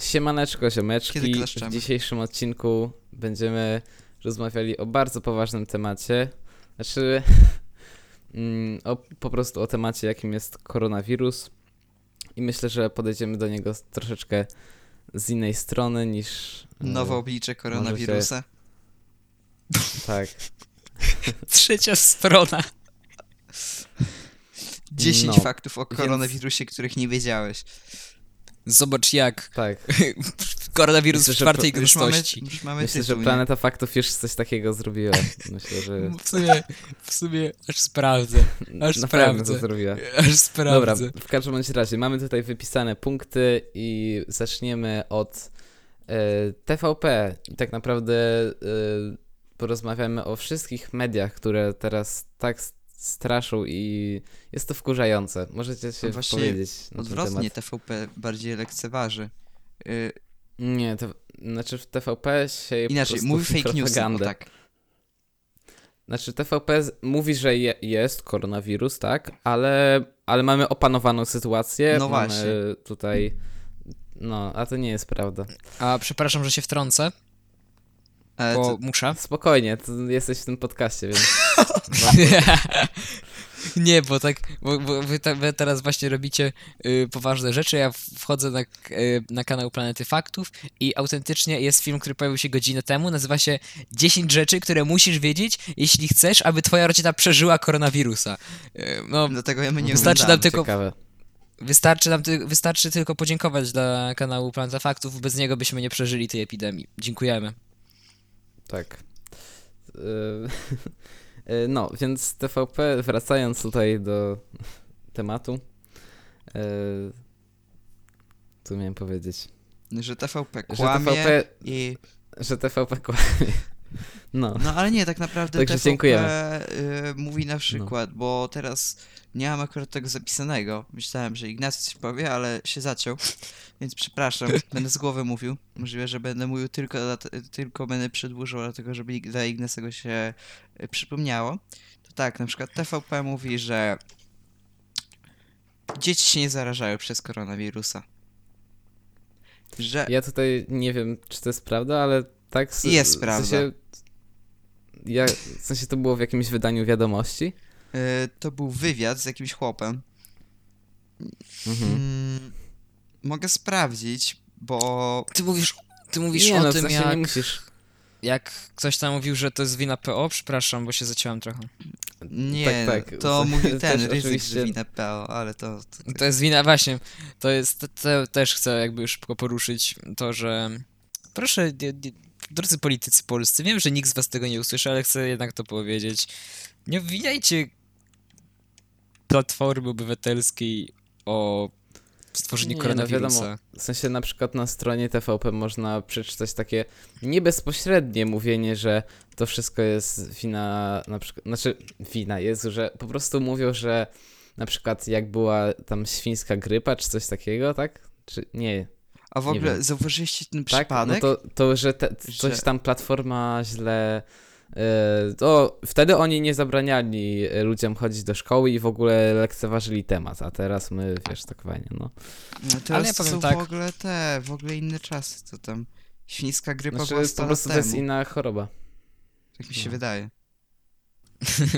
Siemaneczko, ziomeczki. W dzisiejszym odcinku będziemy rozmawiali o bardzo poważnym temacie. Znaczy, mm, o, po prostu o temacie, jakim jest koronawirus. I myślę, że podejdziemy do niego troszeczkę z innej strony niż. e, Nowe oblicze koronawirusa. Tak. Trzecia strona. 10 No, faktów o więc- koronawirusie, których nie wiedziałeś. Zobacz jak. Tak. Koronawirus Myślę, w czwartej Już mamy, gęstości. już mamy Myślę, że tytuł, nie? Planeta Faktów już coś takiego zrobiła. Myślę, że. W sumie, w sumie aż sprawdzę. Aż na sprawdzę. to zrobiła. Aż Dobra, sprawdzę. w każdym bądź razie mamy tutaj wypisane punkty i zaczniemy od e, TVP. I tak naprawdę e, porozmawiamy o wszystkich mediach, które teraz tak s- straszą i jest to wkurzające. Możecie się No właśnie powiedzieć na ten Odwrotnie temat. TVP bardziej lekceważy. Y, Nie, to znaczy w TVP się inaczej, mówi fake news. Tak. Znaczy TVP mówi, że je, jest koronawirus, tak, ale, ale mamy opanowaną sytuację. No mamy właśnie. tutaj. No, a to nie jest prawda. A przepraszam, że się wtrącę, Ale bo to, muszę. Spokojnie, to jesteś w tym podcaście, więc. Nie, bo tak, bo, bo wy, ta, wy teraz właśnie robicie y, poważne rzeczy. Ja wchodzę na, y, na kanał Planety Faktów i autentycznie jest film, który pojawił się godzinę temu. Nazywa się 10 rzeczy, które musisz wiedzieć, jeśli chcesz, aby twoja rodzina przeżyła koronawirusa. Y, no, dlatego ja my nie Wystarczy nam tylko- Ciekawe. wystarczy, nam ty, wystarczy tylko podziękować dla kanału Planeta Faktów. Bez niego byśmy nie przeżyli tej epidemii. Dziękujemy. Tak. Y, y, No, więc TVP, wracając tutaj do tematu. y, Co miałem powiedzieć? Że TVP Że kłamie TVP, i... że TVP kłamie. No. No ale nie, tak naprawdę Także TVP dziękujemy. y, mówi na przykład, bo teraz nie mam akurat tego zapisanego. Myślałem, że Ignacy coś powie, ale się zaciął, więc przepraszam, będę z głowy mówił. Możliwe, że będę mówił tylko, tylko będę przedłużał, dlatego żeby dla Ignacego się y, przypomniało. To tak, na przykład TVP mówi, że dzieci się nie zarażają przez koronawirusa. Że Ja tutaj nie wiem, czy to jest prawda, ale tak. s- Jest w prawda. Sensie, ja, w sensie to było w jakimś wydaniu wiadomości. y, to był wywiad z jakimś chłopem, Mhm. Mm, mogę sprawdzić, bo Ty mówisz, ty mówisz Nie, o no, w tym, sensie jak, nie musisz. jak ktoś tam mówił, że to jest wina PO. Przepraszam, bo się zaciąłem trochę. nie, Tak, tak. to mówił ten ryzyk, oczywiście- że winę PO, ale to... to, To jest wina, właśnie, to jest, to, to też chcę jakby szybko poruszyć to, że proszę, nie, nie, drodzy politycy polscy, wiem, że nikt z was tego nie usłyszy, ale chcę jednak to powiedzieć. Nie obwiniajcie Platformy Obywatelskiej o stworzeniu Nie, no koronawirusa. wiadomo. W sensie na przykład na stronie TVP można przeczytać takie nie bezpośrednie mówienie, że to wszystko jest wina, na przykład, znaczy wina jest, że po prostu mówią, że na przykład jak była tam świńska grypa czy coś takiego, tak? Czy nie, A w nie ogóle wiem. zauważyliście ten tak? przypadek? No to, to że te, coś Że- tam platforma źle. e, To wtedy oni nie zabraniali e, ludziom chodzić do szkoły i w ogóle lekceważyli temat, a teraz my, wiesz, tak fajnie, no. No teraz Ale ja to powiem są tak. w ogóle te, w ogóle inne czasy, co tam... Świńska grypa Znaczy była po 100 lat prostu to jest temu, inna choroba. tak mi się no. wydaje.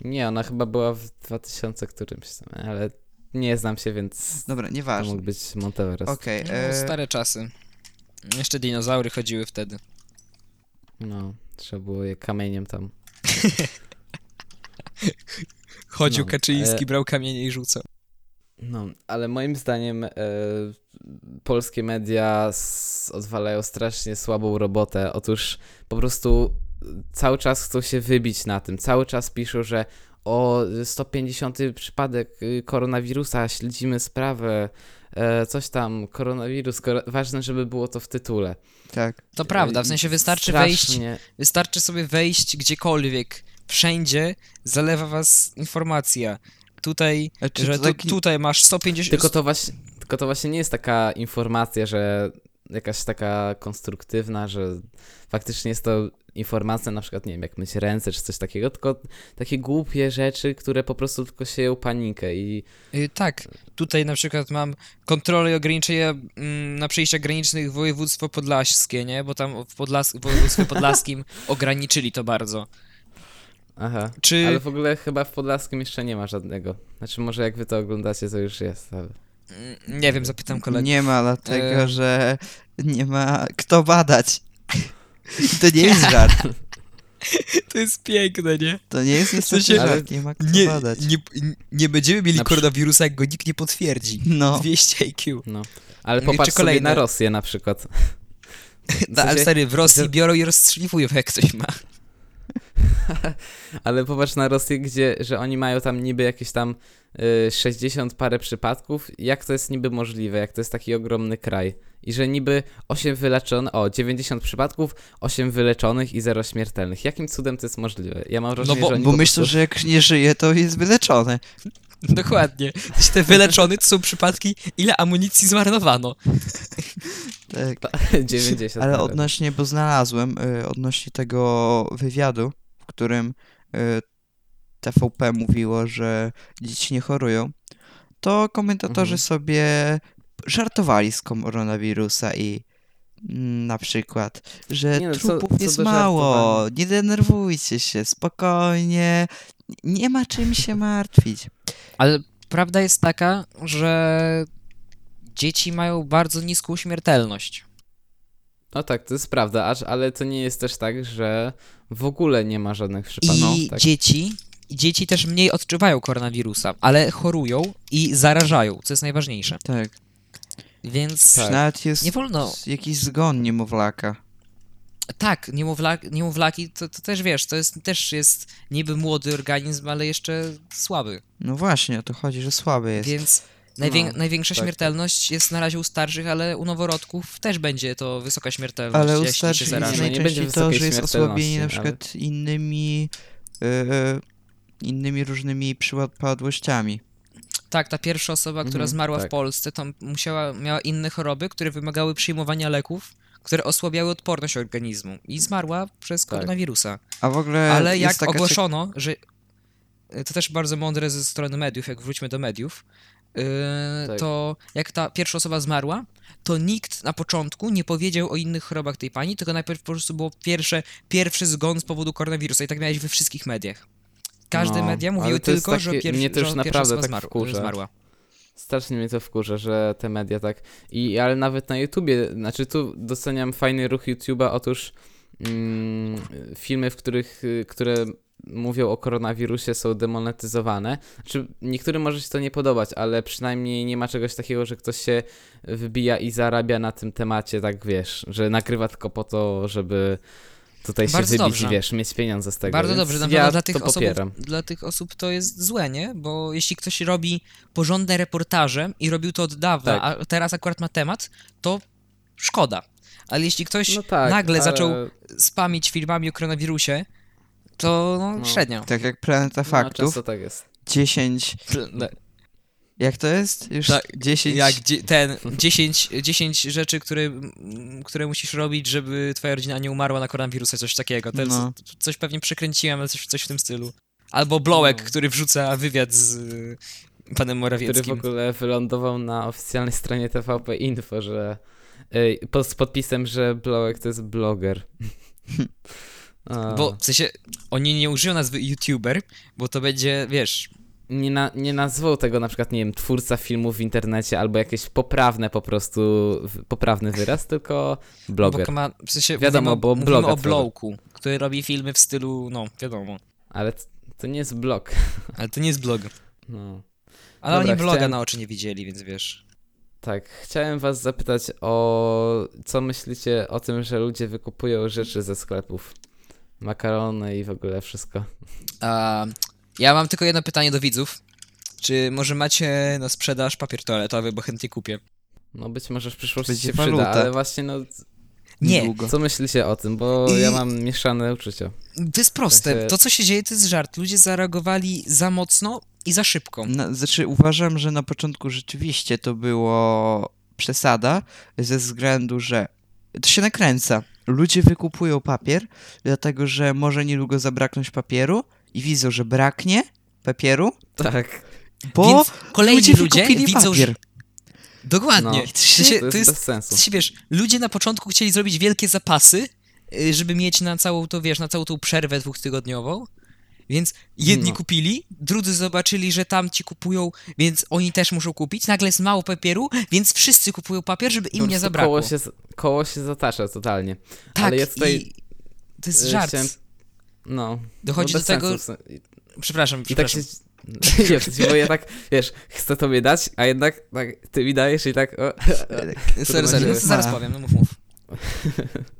Nie, ona chyba była w 2000 którymś tam, ale nie znam się, więc Dobra, to nieważne. mógł być Monteverest. Okej, No, e, stare czasy. Jeszcze dinozaury chodziły wtedy. No, trzeba było je kamieniem tam. Chodził No, Kaczyński, e- brał kamienie i rzucał. No, ale moim zdaniem e, polskie media s- odwalają strasznie słabą robotę. Otóż po prostu cały czas chcą się wybić na tym. Cały czas piszą, że o 150 przypadek y, koronawirusa, śledzimy sprawę, e, coś tam, koronawirus, kor ważne, żeby było to w tytule. tak. To prawda, w sensie wystarczy wejść Strasznie- Wystarczy sobie wejść gdziekolwiek, wszędzie zalewa was informacja. Tutaj, A czy że to taki- tutaj masz 150... Tylko to, właśnie, tylko to właśnie nie jest taka informacja, że jakaś taka konstruktywna, że faktycznie jest to informacja, na przykład, nie wiem, jak myć ręce czy coś takiego, tylko takie głupie rzeczy, które po prostu tylko sieją panikę i Y, Tak, tutaj na przykład mam kontrolę i ograniczenia mm, na przejściach granicznych województwo podlaskie, nie? Bo tam w, Podlas w województwie podlaskim ograniczyli to bardzo. aha. Czy... Ale w ogóle chyba w Podlaskim jeszcze nie ma żadnego. Znaczy może jak wy to oglądacie, to już jest, ale... Mm, Nie wiem, zapytam kolegę. Nie ma, dlatego E. że nie ma kto badać. To nie jest żart. To jest piękne, nie? To nie jest niestety sensie- żart, nie ma kto Nie, badać. nie, nie będziemy mieli Na koronawirusa, jak go nikt nie potwierdzi. No, 200 IQ. No. Ale popatrz czy sobie kolejne? na Rosję na przykład. No, ale sensie- stary, w Rosji biorą i rozstrzeliwują, jak ktoś ma. Ale popatrz na Rosję, gdzie, że oni mają tam niby jakieś tam y, 60 parę przypadków. Jak to jest niby możliwe, jak to jest taki ogromny kraj? I że niby 8 wyleczonych, o 90 przypadków, 8 wyleczonych i 0 śmiertelnych. Jakim cudem to jest możliwe? Ja mam wrażenie, bo- że oni bo po myślę, prostu... że jak nie żyje, to jest wyleczony. Dokładnie. Te wyleczone to są przypadki, ile amunicji zmarnowano. Tak. 90 Ale nawet. odnośnie, bo znalazłem, y, odnośnie tego wywiadu, w którym y, TVP mówiło, że dzieci nie chorują, to komentatorzy Mhm. sobie żartowali z koronawirusa i mm, na przykład, że Nie no, co- trupów co jest do mało, nie denerwujcie się, spokojnie, nie ma czym się martwić. Ale prawda jest taka, że dzieci mają bardzo niską śmiertelność. No tak, to jest prawda, aż, ale to nie jest też tak, że w ogóle nie ma żadnych przypadków. I tak. dzieci, dzieci też mniej odczuwają koronawirusa, ale chorują i zarażają, co jest najważniejsze. Tak, Więc Tak. nawet jest nie wolno. jakiś zgon niemowlaka. Tak, niemowla, niemowlaki to, to też wiesz, to jest, też jest niby młody organizm, ale jeszcze słaby. No właśnie, o to chodzi, że słaby jest. Więc najwię, No, największa tak, śmiertelność jest na razie u starszych, ale u noworodków też będzie to wysoka śmiertelność, Ale u jeśli się starszych jest zarażą. No nie będzie najczęściej to, wysokiej że jest osłabienie na śmiertelności, przykład innymi e, innymi różnymi przypadłościami. Tak, ta pierwsza osoba, która Mhm, zmarła w tak. Polsce, to musiała, miała inne choroby, które wymagały przyjmowania leków, które osłabiały odporność organizmu i zmarła przez Tak. koronawirusa. A w ogóle Ale jest jak taka ogłoszono, że to też bardzo mądre ze strony mediów, jak wróćmy do mediów, yy, Tak. to jak ta pierwsza osoba zmarła, to nikt na początku nie powiedział o innych chorobach tej pani, tylko najpierw po prostu było pierwsze, pierwszy zgon z powodu koronawirusa i tak miałeś we wszystkich mediach. Każde No, media mówiły tylko, że, takie- pierwszy, mnie to już że pierwsza naprawdę osoba tak zmarł, wkurza. zmarła. Strasznie mnie to wkurza, że te media tak. I ale nawet na YouTubie, znaczy tu doceniam fajny ruch YouTube'a. Otóż mm, filmy, w których, które mówią o koronawirusie są demonetyzowane. Znaczy, niektórym może się to nie podobać, ale przynajmniej nie ma czegoś takiego, że ktoś się wybija i zarabia na tym temacie, tak wiesz, że nagrywa tylko po to, żeby tutaj się Bardzo wybić dobrze. wiesz, mieć pieniądze z tego. Bardzo dobrze, na ja dla tych, to osób, popieram. dla tych osób to jest złe, nie? Bo jeśli ktoś robi porządne reportaże i robił to od dawna, Tak. a teraz akurat ma temat, to szkoda. Ale jeśli ktoś No tak, nagle ale... zaczął spamić filmami o koronawirusie, to no, No. średnio. Tak jak Planeta No, Faktów, często tak jest. 10... Jak to jest? Już Tak, 10... Jak dzie- ten 10, 10 rzeczy, które, które musisz robić, żeby twoja rodzina nie umarła na koronawirusa, coś takiego. To jest, No. Coś pewnie przekręciłem, ale coś, coś w tym stylu. Albo Blołek, No. który wrzuca wywiad z y, panem który Morawieckim. w ogóle wylądował na oficjalnej stronie TVP Info, że pod, z podpisem, że Blowek to jest bloger. A, Bo w sensie oni nie użyją nazwy YouTuber, bo to będzie, wiesz, nie, na, nie nazwał tego na przykład, nie wiem, twórca filmu w internecie albo jakieś poprawne po prostu, poprawny wyraz, tylko bloger. bo ma, w sensie Wiadomo, bo bloga o. Blowku, który robi filmy w stylu, no wiadomo, Ale to nie jest blog. ale to nie jest blog. No. Ale Dobra, oni bloga chciałem- na oczy nie widzieli, więc wiesz. Tak, chciałem was zapytać o co myślicie o tym, że ludzie wykupują rzeczy ze sklepów. Makarony i w ogóle wszystko. A, ja mam tylko jedno pytanie do widzów. Czy może macie na sprzedaż papier toaletowy, bo chętnie kupię? No być może w przyszłości Będzie się przyda, waluta. ale właśnie no Nie, Niedługo. Co myślicie o tym? Bo I- ja mam mieszane uczucia. to jest proste. sensie- To, co się dzieje, to jest żart. Ludzie zareagowali za mocno i za szybko. Na, znaczy uważam, że na początku rzeczywiście to było przesada ze względu, że to się nakręca. Ludzie wykupują papier, dlatego że może niedługo zabraknąć papieru i widzą, że braknie papieru, Tak. bo Więc kolejni ludzie ludzie, widzą, papier. że... Dokładnie. No. W sensie, To jest bez sensu. w sensie, wiesz, ludzie na początku chcieli zrobić wielkie zapasy, y, żeby mieć na całą to, wiesz, na całą tą przerwę dwutygodniową. Więc jedni No. kupili, drudzy zobaczyli, że tamci kupują, więc oni też muszą kupić. Nagle jest mało papieru, więc wszyscy kupują papier, żeby im nie prostu zabrakło. Koło się, koło się zatacza totalnie. tak, ale ja tutaj, i to jest e, żart. chciałem- No. Dochodzi no do tego... sensu Przepraszam, I tak się... Nie, sensie, bo ja tak, wiesz, chcę tobie dać, a jednak tak, ty mi dajesz i tak... O, Sorry, sorry, no to się- zaraz powiem, no mów, mów.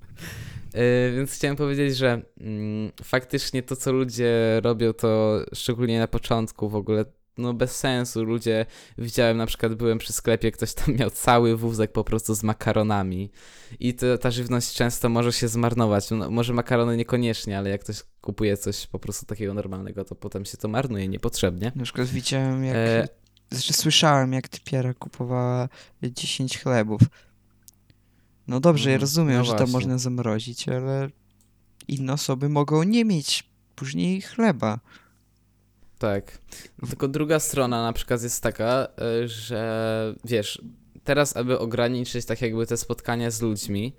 Yy, więc chciałem powiedzieć, że mm, faktycznie to, co ludzie robią, to szczególnie na początku w ogóle, no bez sensu. Ludzie, widziałem na przykład, byłem przy sklepie, ktoś tam miał cały wózek po prostu z makaronami i to, ta żywność często może się zmarnować. No, może makarony niekoniecznie, ale jak ktoś kupuje coś po prostu takiego normalnego, to potem się to marnuje niepotrzebnie. Na przykład widziałem, jak. E, Znaczy, słyszałem, jak typiara kupowała 10 chlebów. No dobrze, ja Mhm, rozumiem, no że to właśnie. można zamrozić, ale inne osoby mogą nie mieć później chleba. Tak. Tylko druga strona na przykład jest taka, y, że wiesz, teraz aby ograniczyć tak jakby te spotkania z ludźmi,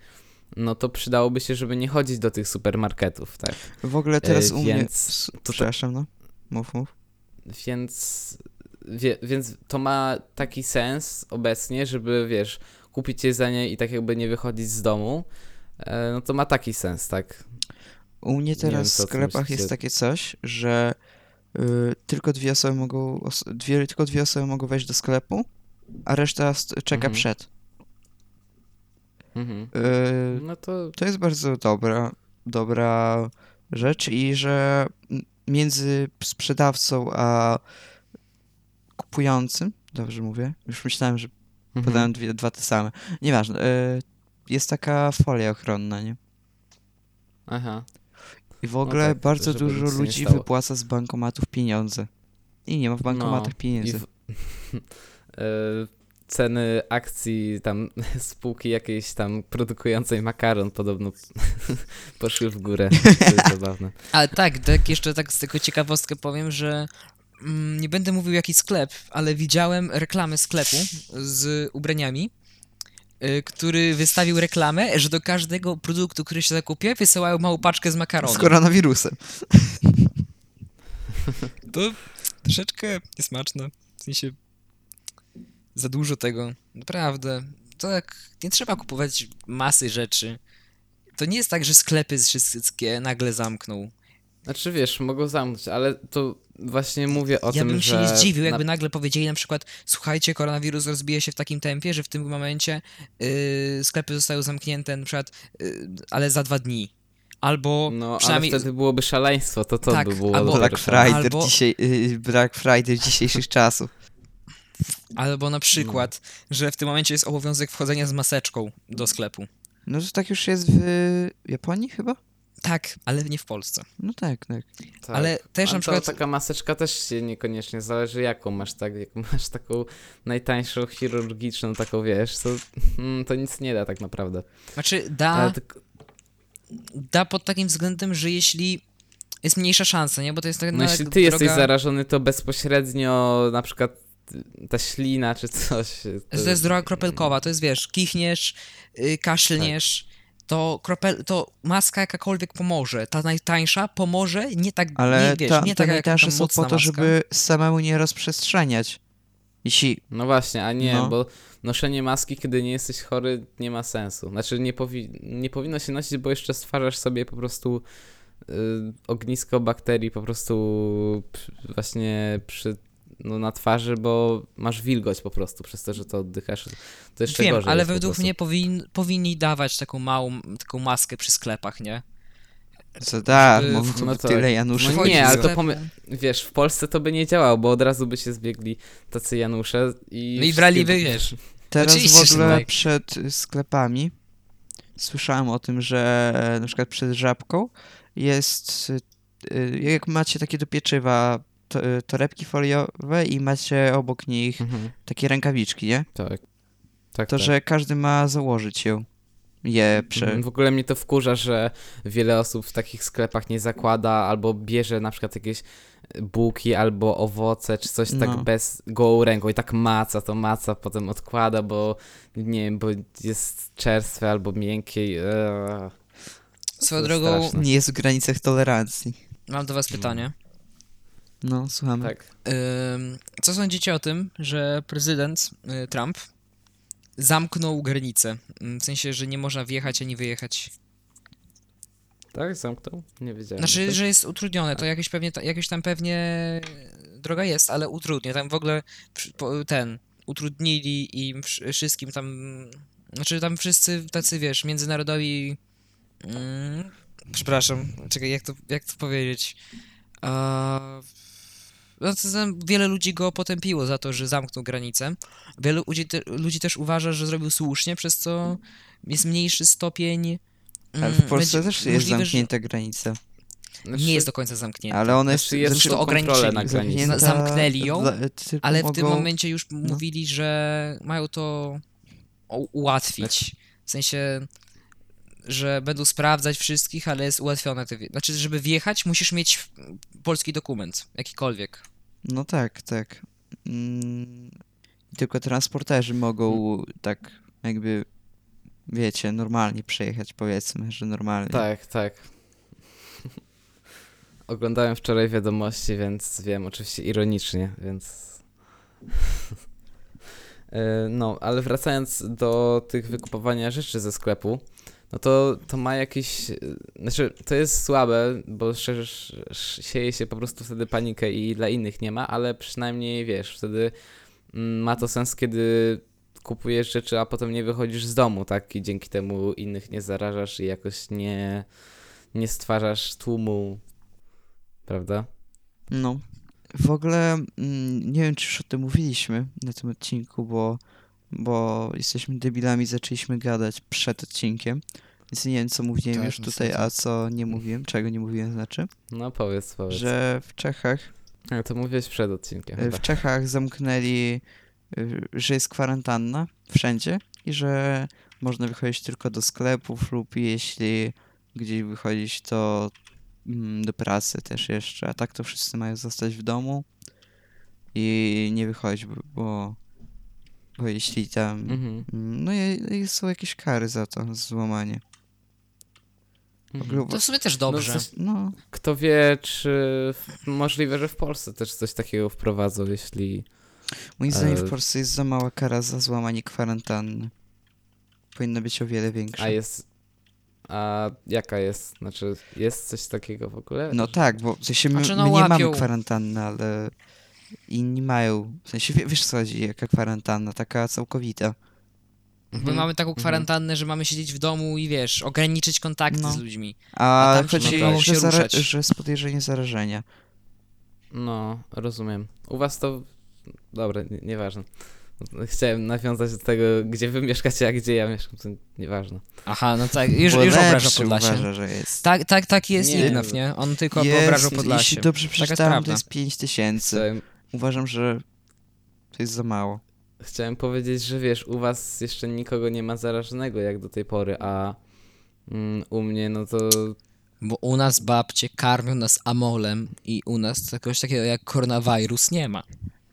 no to przydałoby się, żeby nie chodzić do tych supermarketów, tak? W ogóle teraz E, u mnie. więc to- Przepraszam, no. Mów, mów. Więc, wie, więc to ma taki sens obecnie, żeby wiesz, kupić jedzenie i tak jakby nie wychodzić z domu, e, no to ma taki sens, tak? U mnie wiem, teraz co w sklepach jest takie coś, że y, tylko dwie osoby mogą. Os dwie, tylko dwie osoby mogą wejść do sklepu, a reszta czeka Mhm. przed. Mhm. Y, No to to jest bardzo dobra, dobra rzecz i że między sprzedawcą a kupującym, dobrze mówię, już myślałem, że mhm. podałem dwie, dwa te same, nieważne, y, jest taka folia ochronna, nie? Aha. I w ogóle tak, bardzo żeby dużo nic się nie ludzi stało. wypłaca z bankomatów pieniądze. I nie ma w bankomatach No, pieniędzy. W, e, ceny akcji tam spółki jakiejś tam produkującej makaron podobno poszły w górę. To jest zabawne. Ale tak, tak jeszcze tak z tego ciekawostkę powiem, że nie będę mówił jaki sklep, ale widziałem reklamę sklepu z ubraniami, y, który wystawił reklamę, że do każdego produktu, który się zakupie, wysyłają małą paczkę z makaronu. Z koronawirusem. To troszeczkę niesmaczne. W sensie za dużo tego. Naprawdę. To jak nie trzeba kupować masy rzeczy. To nie jest tak, że sklepy wszystkie nagle zamkną. Znaczy wiesz, mogą zamknąć, ale to właśnie mówię o ja tym, bym się że... nie zdziwił, jakby na... nagle powiedzieli na przykład, słuchajcie, koronawirus rozbija się w takim tempie, że w tym momencie yy, sklepy zostają zamknięte na przykład, yy, ale za dwa dni. Albo No, przynajmniej... ale wtedy byłoby szaleństwo, to to Tak, by było albo- Black. Friday, Albo- dzisiaj, y, Black Friday dzisiejszych czasów. Albo na przykład, że w tym momencie jest obowiązek wchodzenia z maseczką do sklepu. No to tak już jest w Japonii chyba? Tak, ale nie w Polsce. No tak, tak. Tak. Ale też A na to przykład... taka maseczka też się niekoniecznie zależy jaką masz, tak? Jak masz taką najtańszą chirurgiczną, taką wiesz, to, mm, to nic nie da tak naprawdę. Znaczy, da, tylko, da pod takim względem, że jeśli jest mniejsza szansa, nie? Bo to jest tak no no, jeśli ty jesteś droga... zarażony, to bezpośrednio na przykład ta ślina czy coś. To jest droga kropelkowa, to jest, wiesz, kichniesz, yy, kaszlniesz, to, kropel, to maska jakakolwiek pomoże. Ta najtańsza pomoże, nie tak, Ale nie, wiesz, ta, nie te tak jak najtańsze ta są po to, maska. żeby samemu nie rozprzestrzeniać. Jeśli No właśnie, a nie, No. bo noszenie maski, kiedy nie jesteś chory, nie ma sensu. Znaczy, nie, powi- nie powinno się nosić, bo jeszcze stwarzasz sobie po prostu y, ognisko bakterii po prostu właśnie przy, no, na twarzy, bo masz wilgoć po prostu, przez to, że to oddychasz. To jeszcze Wiem, gorzej ale jest po według prostu. mnie powin, powinni dawać taką małą, taką maskę przy sklepach, nie? co da, Żeby- mów no to- tyle Januszy. no nie, ale to pomy- Wiesz, w Polsce to by nie działało, bo od razu by się zbiegli tacy Janusze i... No i wszystkie- wiesz, Teraz Oczywiście, w ogóle tak. przed sklepami słyszałem o tym, że e, na przykład przed żabką jest, y, y, jak macie takie do pieczywa to, torebki foliowe i macie obok nich Mhm, takie rękawiczki, nie? tak. Tak, To, tak. że każdy ma założyć ją. Je prze... Mhm, W ogóle mnie to wkurza, że wiele osób w takich sklepach nie zakłada albo bierze na przykład jakieś bułki albo owoce czy coś No. tak bez gołą ręką i tak maca, to maca potem odkłada, bo nie wiem, bo jest czerstwe albo miękkie. eee. Swoją drogą, straszne. Nie jest w granicach tolerancji. mam do was pytanie. No, słuchamy. Tak. Co sądzicie o tym, że prezydent y, Trump zamknął granicę? Ym, W sensie, że nie można wjechać ani wyjechać. Tak, zamknął? Nie wiedziałem. Znaczy, To- że jest utrudnione, to jakoś pewnie, jakoś tam pewnie droga jest, ale utrudnia. Tam w ogóle ten, utrudnili im wsz- wszystkim tam, znaczy tam wszyscy tacy, wiesz, międzynarodowi, mm, przepraszam, czekaj, jak to, jak to powiedzieć, no tam wiele ludzi go potępiło za to, że zamknął granicę. Wielu ludzi, te, ludzi też uważa, że zrobił słusznie, przez co jest mniejszy stopień Ale mm, w Polsce będzie też jest możliwe, że- zamknięta granica. Znaczy, nie jest do końca zamknięta. Ale ona jest, Znaczy jest Znaczy, to ograniczyli. na granicy. Zamknęli ją, tylko Ale w tym momencie już no. mówili, że mają to ułatwić. W sensie, że będą sprawdzać wszystkich, ale jest ułatwione. Znaczy, żeby wjechać, musisz mieć polski dokument, jakikolwiek. No tak, tak. Mm, tylko transporterzy mogą tak jakby, wiecie, normalnie przejechać, powiedzmy, że normalnie. Tak, tak. Oglądałem wczoraj wiadomości, więc wiem, oczywiście ironicznie, więc. E, No, ale wracając do tych wykupowania rzeczy ze sklepu, no to, to ma jakiś. Znaczy, to jest słabe, bo szczerze sz- sieje się po prostu wtedy panikę i dla innych nie ma, ale przynajmniej wiesz, wtedy mm, ma to sens, kiedy kupujesz rzeczy, a potem nie wychodzisz z domu, tak? I dzięki temu innych nie zarażasz i jakoś nie, nie stwarzasz tłumu, prawda? No. W ogóle mm, nie wiem, czy już o tym mówiliśmy na tym odcinku, bo, bo jesteśmy debilami, zaczęliśmy gadać przed odcinkiem. Więc nie wiem, co mówiłem Tak, już tutaj, niestety. a co nie mówiłem, czego nie mówiłem, znaczy, No powiedz, powiedz. że w Czechach Ale to mówiłeś przed odcinkiem chyba. W Czechach zamknęli, y, że jest kwarantanna wszędzie i że można wychodzić tylko do sklepów lub jeśli gdzieś wychodzić, to mm, do pracy też jeszcze. A tak to wszyscy mają zostać w domu i nie wychodzić, bo, bo, jeśli tam. Mhm. No i, i są jakieś kary za to, za złamanie. Mhm. To w sumie też dobrze. No, coś- No, Kto wie, czy w- możliwe, że w Polsce też coś takiego wprowadzą, jeśli... moim zdaniem E, w Polsce jest za mała kara za złamanie kwarantanny. Powinna być o wiele większa. A jest... A jaka jest? Znaczy, jest coś takiego w ogóle? No tak, bo w sensie my, Znaczy, no my nie mamy łapią. kwarantanny, ale inni mają. W sensie wie- wiesz co chodzi, jaka kwarantanna, taka całkowita. My Mhm. mamy taką Mhm. kwarantannę, że mamy siedzieć w domu i wiesz, ograniczyć kontakty No. z ludźmi. A, A tam chodzi, się nie dało że, się zara- ruszać. że z podejrzeniem zarażenia. No, rozumiem. U was to... Dobra, nie- nieważne. Chciałem nawiązać do tego, gdzie wy mieszkacie, a gdzie ja mieszkam, to nieważne. Aha, no tak, już, Bo już obraża lepszy Podlasie. uważa, że jest. Tak, tak, tak jest Nie. Ignaw, nie? On tylko jest, wyobrażał Podlasie. Jeśli dobrze jest przeczytałem, prawda. to jest 5 tysięcy. Chciałem, Uważam, że to jest za mało. chciałem powiedzieć, że wiesz, u was jeszcze nikogo nie ma zarażonego jak do tej pory, a mm, u mnie no to Bo u nas babcie karmią nas amolem i u nas czegoś takiego jak koronawirus nie ma.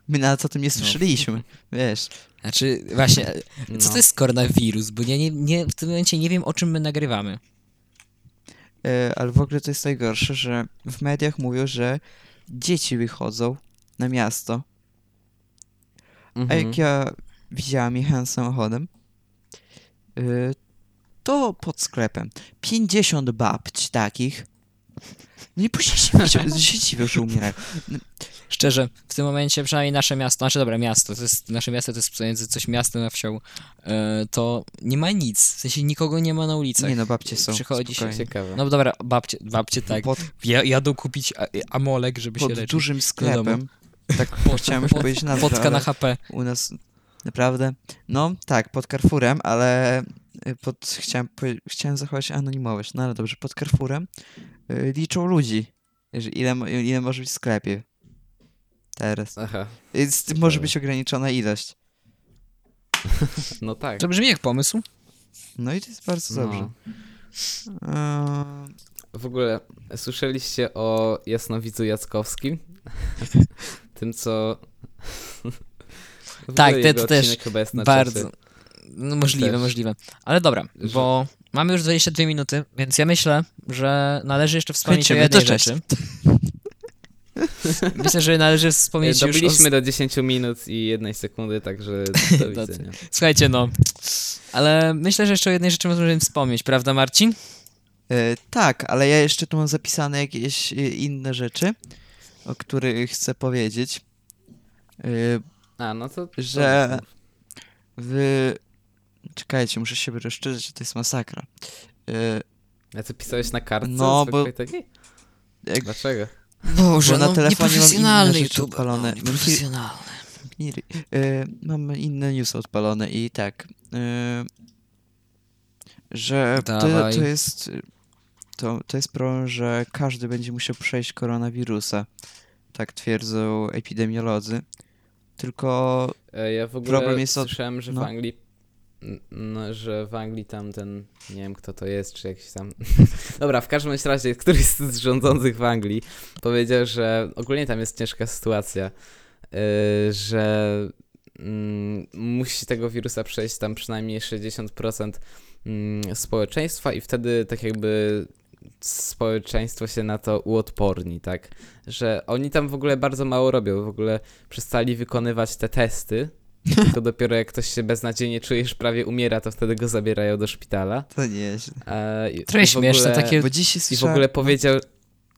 My nawet o tym nie No. słyszeliśmy, wiesz. Znaczy, właśnie, co No. to jest koronawirus? Bo ja nie, nie, w tym momencie nie wiem, o czym my nagrywamy. E, ale w ogóle to jest najgorsze, że w mediach mówią, że dzieci wychodzą na miasto, A Mhm. jak ja widziałam jechałem samochodem, y, to pod sklepem 50 babć takich. Nie później się dziwią, się że umierają. Szczerze, w tym momencie przynajmniej nasze miasto, znaczy dobra, miasto, to jest, nasze miasto to jest pomiędzy coś miastem a wsią, e, to nie ma nic, w sensie nikogo nie ma na ulicach. Nie no, babcie są. Przychodzi się spokojnie. Ciekawe. No dobra, babcie, babcie tak, Pod, ja, jadą kupić a, amolek, żeby się pod leczyć. dużym sklepem. Tak chciałem już powiedzieć nazwę, Fotka na HP. u nas naprawdę. No tak, pod Carrefourem, ale y, pod, chciałem, chciałem zachować anonimowość, no ale dobrze, pod Carrefourem y, liczą ludzi. Ile, ile może być w sklepie. Teraz. Aha. Więc może być ograniczona ilość. No tak. To brzmi jak pomysł. No i to jest bardzo dobrze. No. Eee, W ogóle słyszeliście o Jasnowidzu Jackowskim? Tym, co... Tak, te- jego to też odcinek chyba jest na Bardzo. No, możliwe, Też. możliwe. Ale dobra, Że- bo mamy już 22 minuty, więc ja myślę, że należy jeszcze wspomnieć Kończymy, o jednej to cześć. rzeczy. Myślę, że należy wspomnieć już o... Dobiliśmy do 10 minut i jednej sekundy, także do widzenia. Słuchajcie, no. Ale myślę, że jeszcze o jednej rzeczy możemy wspomnieć, prawda Marcin? e, tak, ale ja jeszcze tu mam zapisane jakieś e, inne rzeczy, o których chcę powiedzieć. A, no to... Że- w... Czekajcie, muszę się rozszerzyć, to jest masakra. A co pisałeś na kartce? No, bo- takiej? jak Dlaczego? Boże, Bo na no, telefonie mam inne rzeczy YouTube. odpalone. No, nieprofesjonalny. Nie ry- e, mam inne news odpalone i tak. E, że to, to jest. To, to jest problem, że każdy będzie musiał przejść koronawirusa. Tak twierdzą epidemiolodzy. Tylko E, Ja w ogóle Problem jest od- słyszałem, że no. w Anglii... No, że w Anglii tam ten... Nie wiem, kto to jest, czy jakiś tam... Dobra, w każdym razie któryś z rządzących w Anglii powiedział, że ogólnie tam jest ciężka sytuacja, y, że mm, musi tego wirusa przejść tam przynajmniej 60% mm, społeczeństwa i wtedy tak jakby społeczeństwo się na to uodporni, tak? Że oni tam w ogóle bardzo mało robią, w ogóle przestali wykonywać te testy, tylko dopiero jak ktoś się beznadziejnie czuje, że prawie umiera, to wtedy go zabierają do szpitala. to nie jest. E, i- Trochę śmieszne, ogóle- takie- Bo dzisiaj I w ogóle powiedział,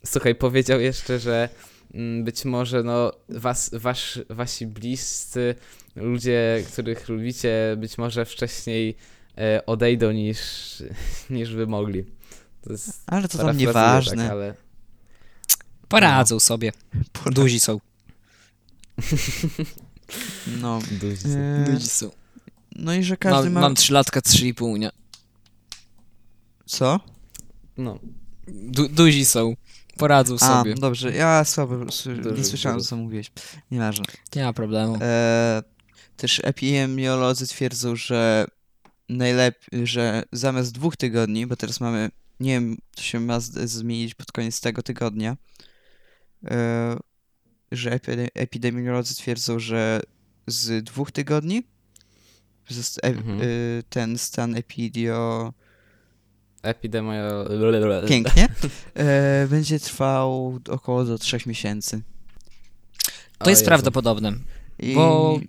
słuchaj, powiedział jeszcze, że mm, być może no was, wasz, wasi bliscy, ludzie, których lubicie, być może wcześniej e, odejdą niż, niż by mogli. To jest Ale to tam nieważne. Tak, ale Poradzą sobie. Duzi są. No. duzi. E, Duzi są. no i że każdy Mam, ma. mam 3 latka, 3,5, nie? Co? No, Du duzi są. Poradzą A, sobie. dobrze, ja słabo s- nie słyszałem, co mówiłeś. Nieważne. Nie ma problemu. E, też epidemiolodzy twierdzą, że najlepiej, że zamiast dwóch tygodni, bo teraz mamy, nie wiem, to się ma z- zmienić pod koniec tego tygodnia, e, że epide- epidemiolodzy twierdzą, że z dwóch tygodni zost- e, Mhm. e, ten stan epidio epidemia... pięknie e, będzie trwał około do trzech miesięcy. To jest Jezu. prawdopodobne. I Bo-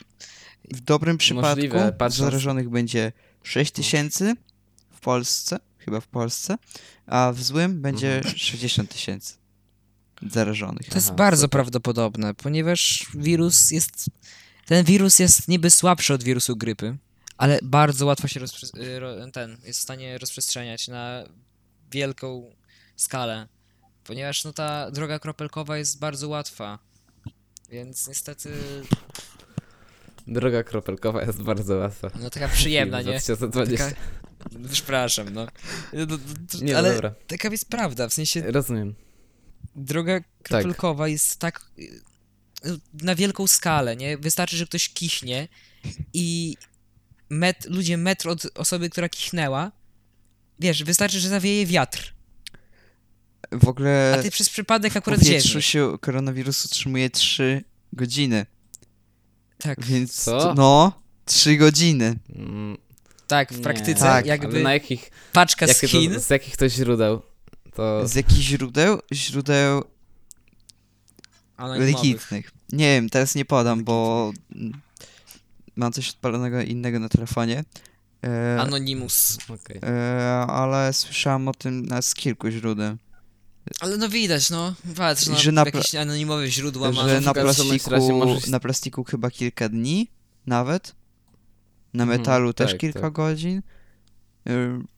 w dobrym przypadku Możliwe, patrząc- zarażonych będzie 6 tysięcy w Polsce, chyba w Polsce, a w złym będzie 60 tysięcy zarażonych. To jest Aha, bardzo super. prawdopodobne, ponieważ wirus jest. Ten wirus jest niby słabszy od wirusu grypy, ale bardzo łatwo się rozprzes- y, ro- ten jest w stanie rozprzestrzeniać na wielką skalę, ponieważ no ta droga kropelkowa jest bardzo łatwa. Więc niestety, Droga kropelkowa jest bardzo łatwa. no taka przyjemna, nie? 2020. Taka, przepraszam, no. No, no, no, Nie, ale dobra. taka jest prawda, w sensie Rozumiem. droga kropelkowa jest tak na wielką skalę, nie? Wystarczy, że ktoś kichnie i met, ludzie metr od osoby, która kichnęła, wiesz, wystarczy, że zawieje wiatr, W ogóle a ty przez przypadek akurat ziewniesz. się koronawirus utrzymuje 3 godziny, Tak, więc Co? no, 3 godziny. Mm, tak, w nie, praktyce Tak, Ale jakby na jakich, paczka z jakie Chin, to, z jakich to źródeł? To Z jakich źródeł? Źródeł anonimowych. legitnych. Nie wiem, teraz nie podam, bo mm, mam coś odpalonego innego na telefonie. E, Anonymous. okej. E, ale słyszałem o tym na, z kilku źródeł. Ale no widać, no, patrz, no, że na jakieś anonimowe źródła ma. że na plastiku, możesz- na plastiku chyba kilka dni nawet. Na Mhm, metalu też tak, kilka tak. godzin. E,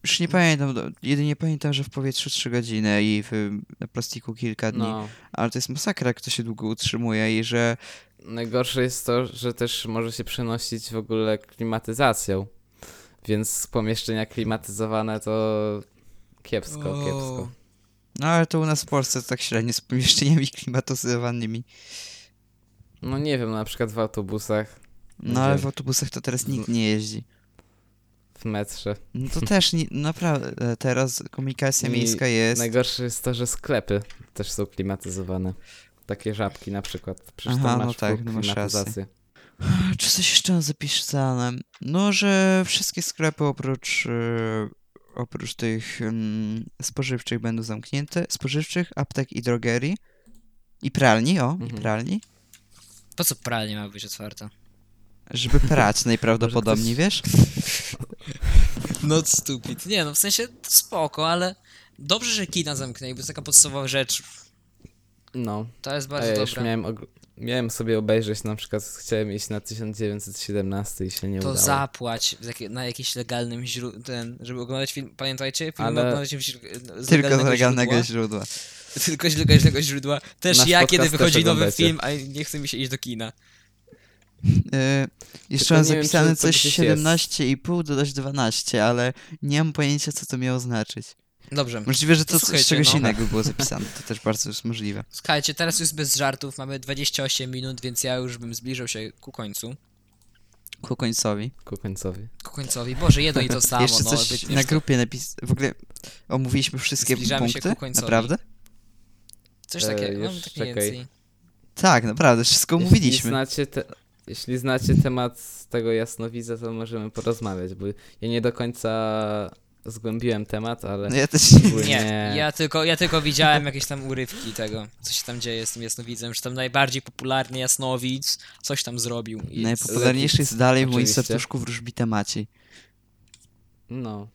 Już nie pamiętam, jedynie pamiętam, że w powietrzu 3 godziny i w, na plastiku kilka dni. No. Ale to jest masakra, jak to się długo utrzymuje i że Najgorsze jest to, że też może się przenosić w ogóle klimatyzacją. Więc pomieszczenia klimatyzowane to kiepsko, O. kiepsko. No ale to u nas w Polsce tak średnio z pomieszczeniami klimatyzowanymi. No nie wiem, na przykład w autobusach. No ale w autobusach to teraz nikt nie jeździ. w metrze. No to też nie, naprawdę, teraz komunikacja I miejska jest. Najgorsze jest to, że sklepy też są klimatyzowane. Takie żabki na przykład. Przecież Aha, tam no masz tak, no masz klimatyzację. Czy coś jeszcze mam zapisane? No, że wszystkie sklepy oprócz, e, oprócz tych mm, spożywczych będą zamknięte. Spożywczych, aptek i drogerii. I pralni, o, i Mhm. pralni. Po co pralnia ma być otwarta? Żeby prać najprawdopodobniej, wiesz? Not stupid. Nie no, w sensie spoko, ale dobrze, że kina zamknęli, bo to taka podstawowa rzecz. No. To jest A bardzo ja już dobre. miałem, og- miałem sobie obejrzeć, na przykład chciałem iść na 1917 i się nie To udało. zapłać w jakie- na jakimś legalnym źródle, ten, żeby oglądać film, pamiętajcie, film Ale- oglądać w z Tylko z legalnego źródła. źródła. Tylko z legalnego źródła. Też Nasz ja, kiedy wychodzi nowy film, a nie chce mi się iść do kina. E, jeszcze mam wiem, zapisane to coś gdzieś jest. 17,5 dodać 12, ale nie mam pojęcia, co to miało znaczyć. Dobrze. Możliwe, że To to, z czegoś no. innego było zapisane. To też bardzo jest możliwe. Słuchajcie, teraz już bez żartów, mamy 28 minut, więc ja już bym zbliżał się ku końcu. Ku końcowi. Ku końcowi. Ku końcowi. Boże, jedno i to samo, Jeszcze no. coś wiecie, na grupie napis... W ogóle omówiliśmy wszystkie Zbliżamy się punkty? ku końcowi. Naprawdę? Coś E, takiego, już mam tak czekaj. więcej. Tak, naprawdę, wszystko Jeśli omówiliśmy. znacie, te, jeśli znacie temat tego jasnowidza, to możemy porozmawiać, bo ja nie do końca zgłębiłem temat, ale No ja też ogólnie... Nie, ja tylko, ja tylko widziałem jakieś tam urywki tego, co się tam dzieje z tym jasnowidzem, że tam najbardziej popularny jasnowidz coś tam zrobił. I Najpopularniejszy jest dalej w moim Oczywiście. serduszku wróżbita Maciej. No.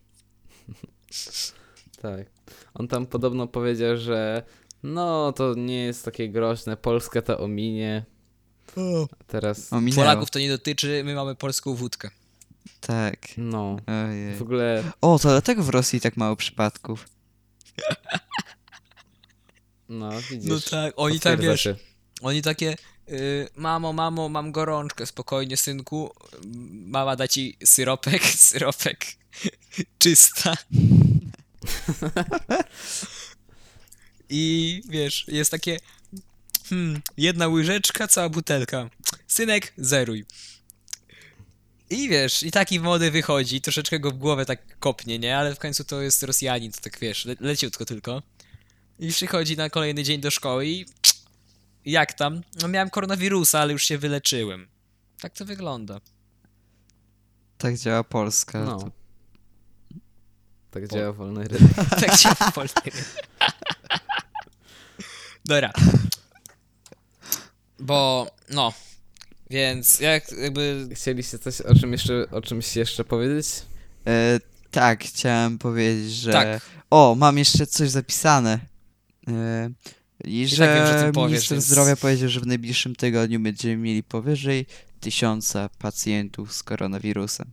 tak. On tam podobno powiedział, że no to nie jest takie groźne, Polska to ominie. A teraz, Ominęło. Polaków to nie dotyczy, my mamy polską wódkę. Tak. no. Ojej. W ogóle, O, to dlatego w Rosji tak mało przypadków. no widzisz. No tak, oni potwierdza wiesz, się. oni takie, y, mamo, mamo, mam gorączkę, spokojnie synku, mama da ci syropek, syropek, czysta. I wiesz, jest takie, hmm, jedna łyżeczka, cała butelka. Synek, zeruj. I wiesz, i taki młody wychodzi, troszeczkę go w głowę tak kopnie, nie? Ale w końcu to jest Rosjanin, to tak wiesz, le leciutko tylko. I przychodzi na kolejny dzień do szkoły i jak tam? No miałem koronawirusa, ale już się wyleczyłem. Tak to wygląda. Tak działa Polska. No. To- Tak Po- działa wolny rynek. Tak się w Polsce. Dobra. Bo, no. Więc jak jakby. Chcieliście coś o czym jeszcze, o czymś jeszcze powiedzieć? E, tak, chciałem powiedzieć, że... Tak. O, mam jeszcze coś zapisane. E, I że tak wiem, że powiesz, minister więc- zdrowia powiedział, że w najbliższym tygodniu będziemy mieli powyżej tysiąca pacjentów z koronawirusem.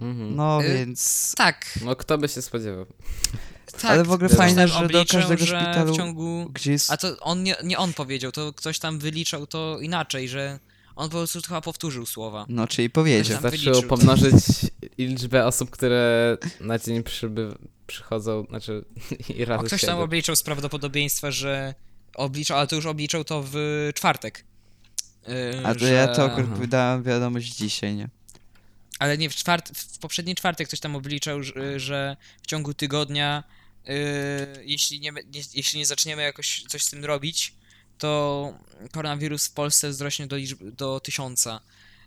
Mhm. No Y, więc... Tak, No kto by się spodziewał? tak. Ale w ogóle fajne, że do obliczył, każdego że szpitalu- W ciągu... Gdzie jest... A to on nie, nie on powiedział, to ktoś tam wyliczał to inaczej, że on po prostu chyba powtórzył słowa. No, czyli powiedział. Wyliczył. pomnożyć liczbę osób, które na dzień przyby, przychodzą, znaczy i A razy ktoś tam obliczał z prawdopodobieństwa, że obliczał, ale to już obliczał to w czwartek. Yy, A to że... ja to wydałem wiadomość dzisiaj, nie? Ale nie, w, czwart... w poprzedni czwartek ktoś tam obliczał, że, w ciągu tygodnia, yy, jeśli, nie, nie, jeśli nie zaczniemy jakoś coś z tym robić, to koronawirus w Polsce wzrośnie do, liczby, do tysiąca.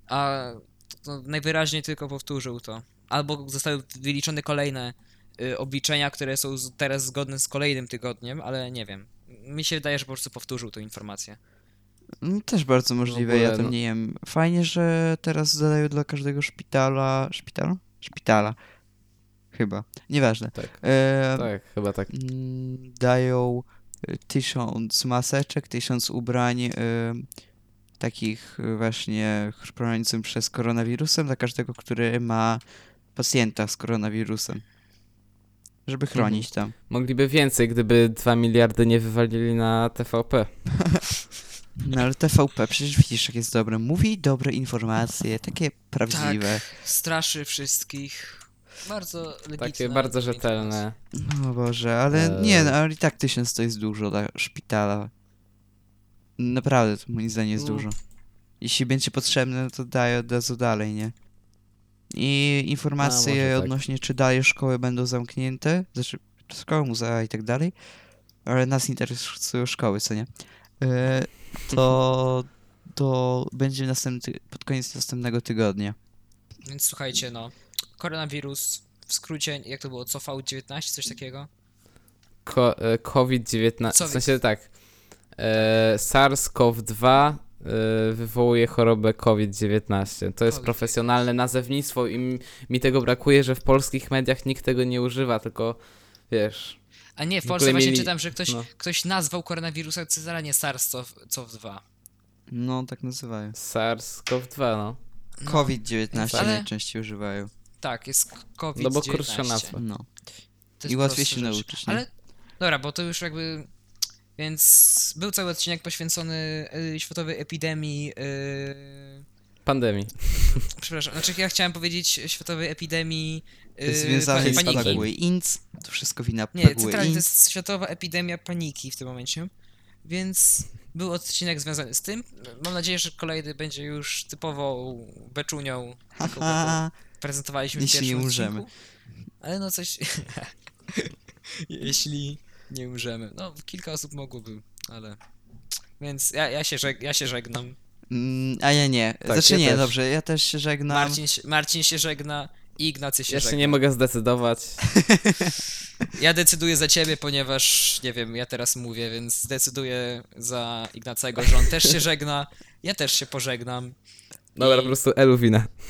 A to najwyraźniej tylko powtórzył to. Albo zostały wyliczone kolejne y, obliczenia, które są teraz zgodne z kolejnym tygodniem, ale nie wiem. Mi się wydaje, że po prostu powtórzył tę informację. No, też bardzo możliwe, ja ogóle, tam no- nie wiem. Fajnie, że teraz zadają dla każdego szpitala... Szpitala? Szpitala. Chyba. Nieważne. Tak, E, tak, chyba tak. mm, dają y, tysiąc maseczek, tysiąc ubrań y, takich właśnie chroniących przez koronawirusem dla każdego, który ma pacjenta z koronawirusem. Żeby chronić tam. Mogliby więcej, gdyby 2 miliardy nie wywalili na TVP. No ale TVP, przecież widzisz, jak jest dobre. Mówi dobre informacje, takie prawdziwe. Straszy wszystkich. Bardzo legitne. Takie bardzo rzetelne. No Boże, ale Eee. nie, no, ale i tak tysiąc to jest dużo dla szpitala. Naprawdę, to moim zdaniem jest No. dużo. jeśli będzie potrzebne, no to daję od razu dalej, nie? I informacje może tak. odnośnie, czy dalej szkoły będą zamknięte, znaczy szkoły, muzea i tak dalej, ale nas interesują szkoły, co nie? E, to, to będzie następny, pod koniec następnego tygodnia. Więc słuchajcie, no. Koronawirus, w skrócie, jak to było, CV-19, coś takiego? Ko- e, COVID-19, Co w sensie tak, e, SARS-CoV-2 e, wywołuje chorobę COVID-19. To jest COVID-19. profesjonalne nazewnictwo i m- mi tego brakuje, że w polskich mediach nikt tego nie używa, tylko wiesz... A nie, w Polsce ogóle właśnie mieli- czytam, że ktoś, no. ktoś nazwał koronawirusa Cezara, nie SARS-CoV-2. No, tak nazywają. SARS-CoV-2, no. No, COVID-19 Ale- najczęściej używają. Tak, jest COVID-19. No bo krótsza nazwa. No. To I łatwiej się rzecz. nauczyć, nie? Ale, dobra, bo to już jakby... Więc był cały odcinek poświęcony y, światowej epidemii... Y, Pandemii. przepraszam, znaczy ja chciałem powiedzieć światowej epidemii Związane pa- z. Plague Inc. To wszystko wina Nie, Plague centralnie to jest światowa epidemia paniki w tym momencie. Więc był odcinek związany z tym. Mam nadzieję, że kolejny będzie już typową beczunią. Haha. prezentowaliśmy w Jeśli pierwszym nie umrzemy. odcinku. Ale no coś... Jeśli nie umrzemy. No, kilka osób mogłoby, ale... Więc ja, ja, się, żeg- ja się żegnam. Mm, a ja nie. Tak, znaczy ja nie, też. dobrze, ja też się żegnam. Marcin, Marcin się żegna i Ignacy się Jeszcze żegna. nie mogę zdecydować. Ja decyduję za ciebie, ponieważ, nie wiem, ja teraz mówię, więc decyduję za Ignacego, że on też się żegna, ja też się pożegnam. Dobra, I- po prostu Eluwina.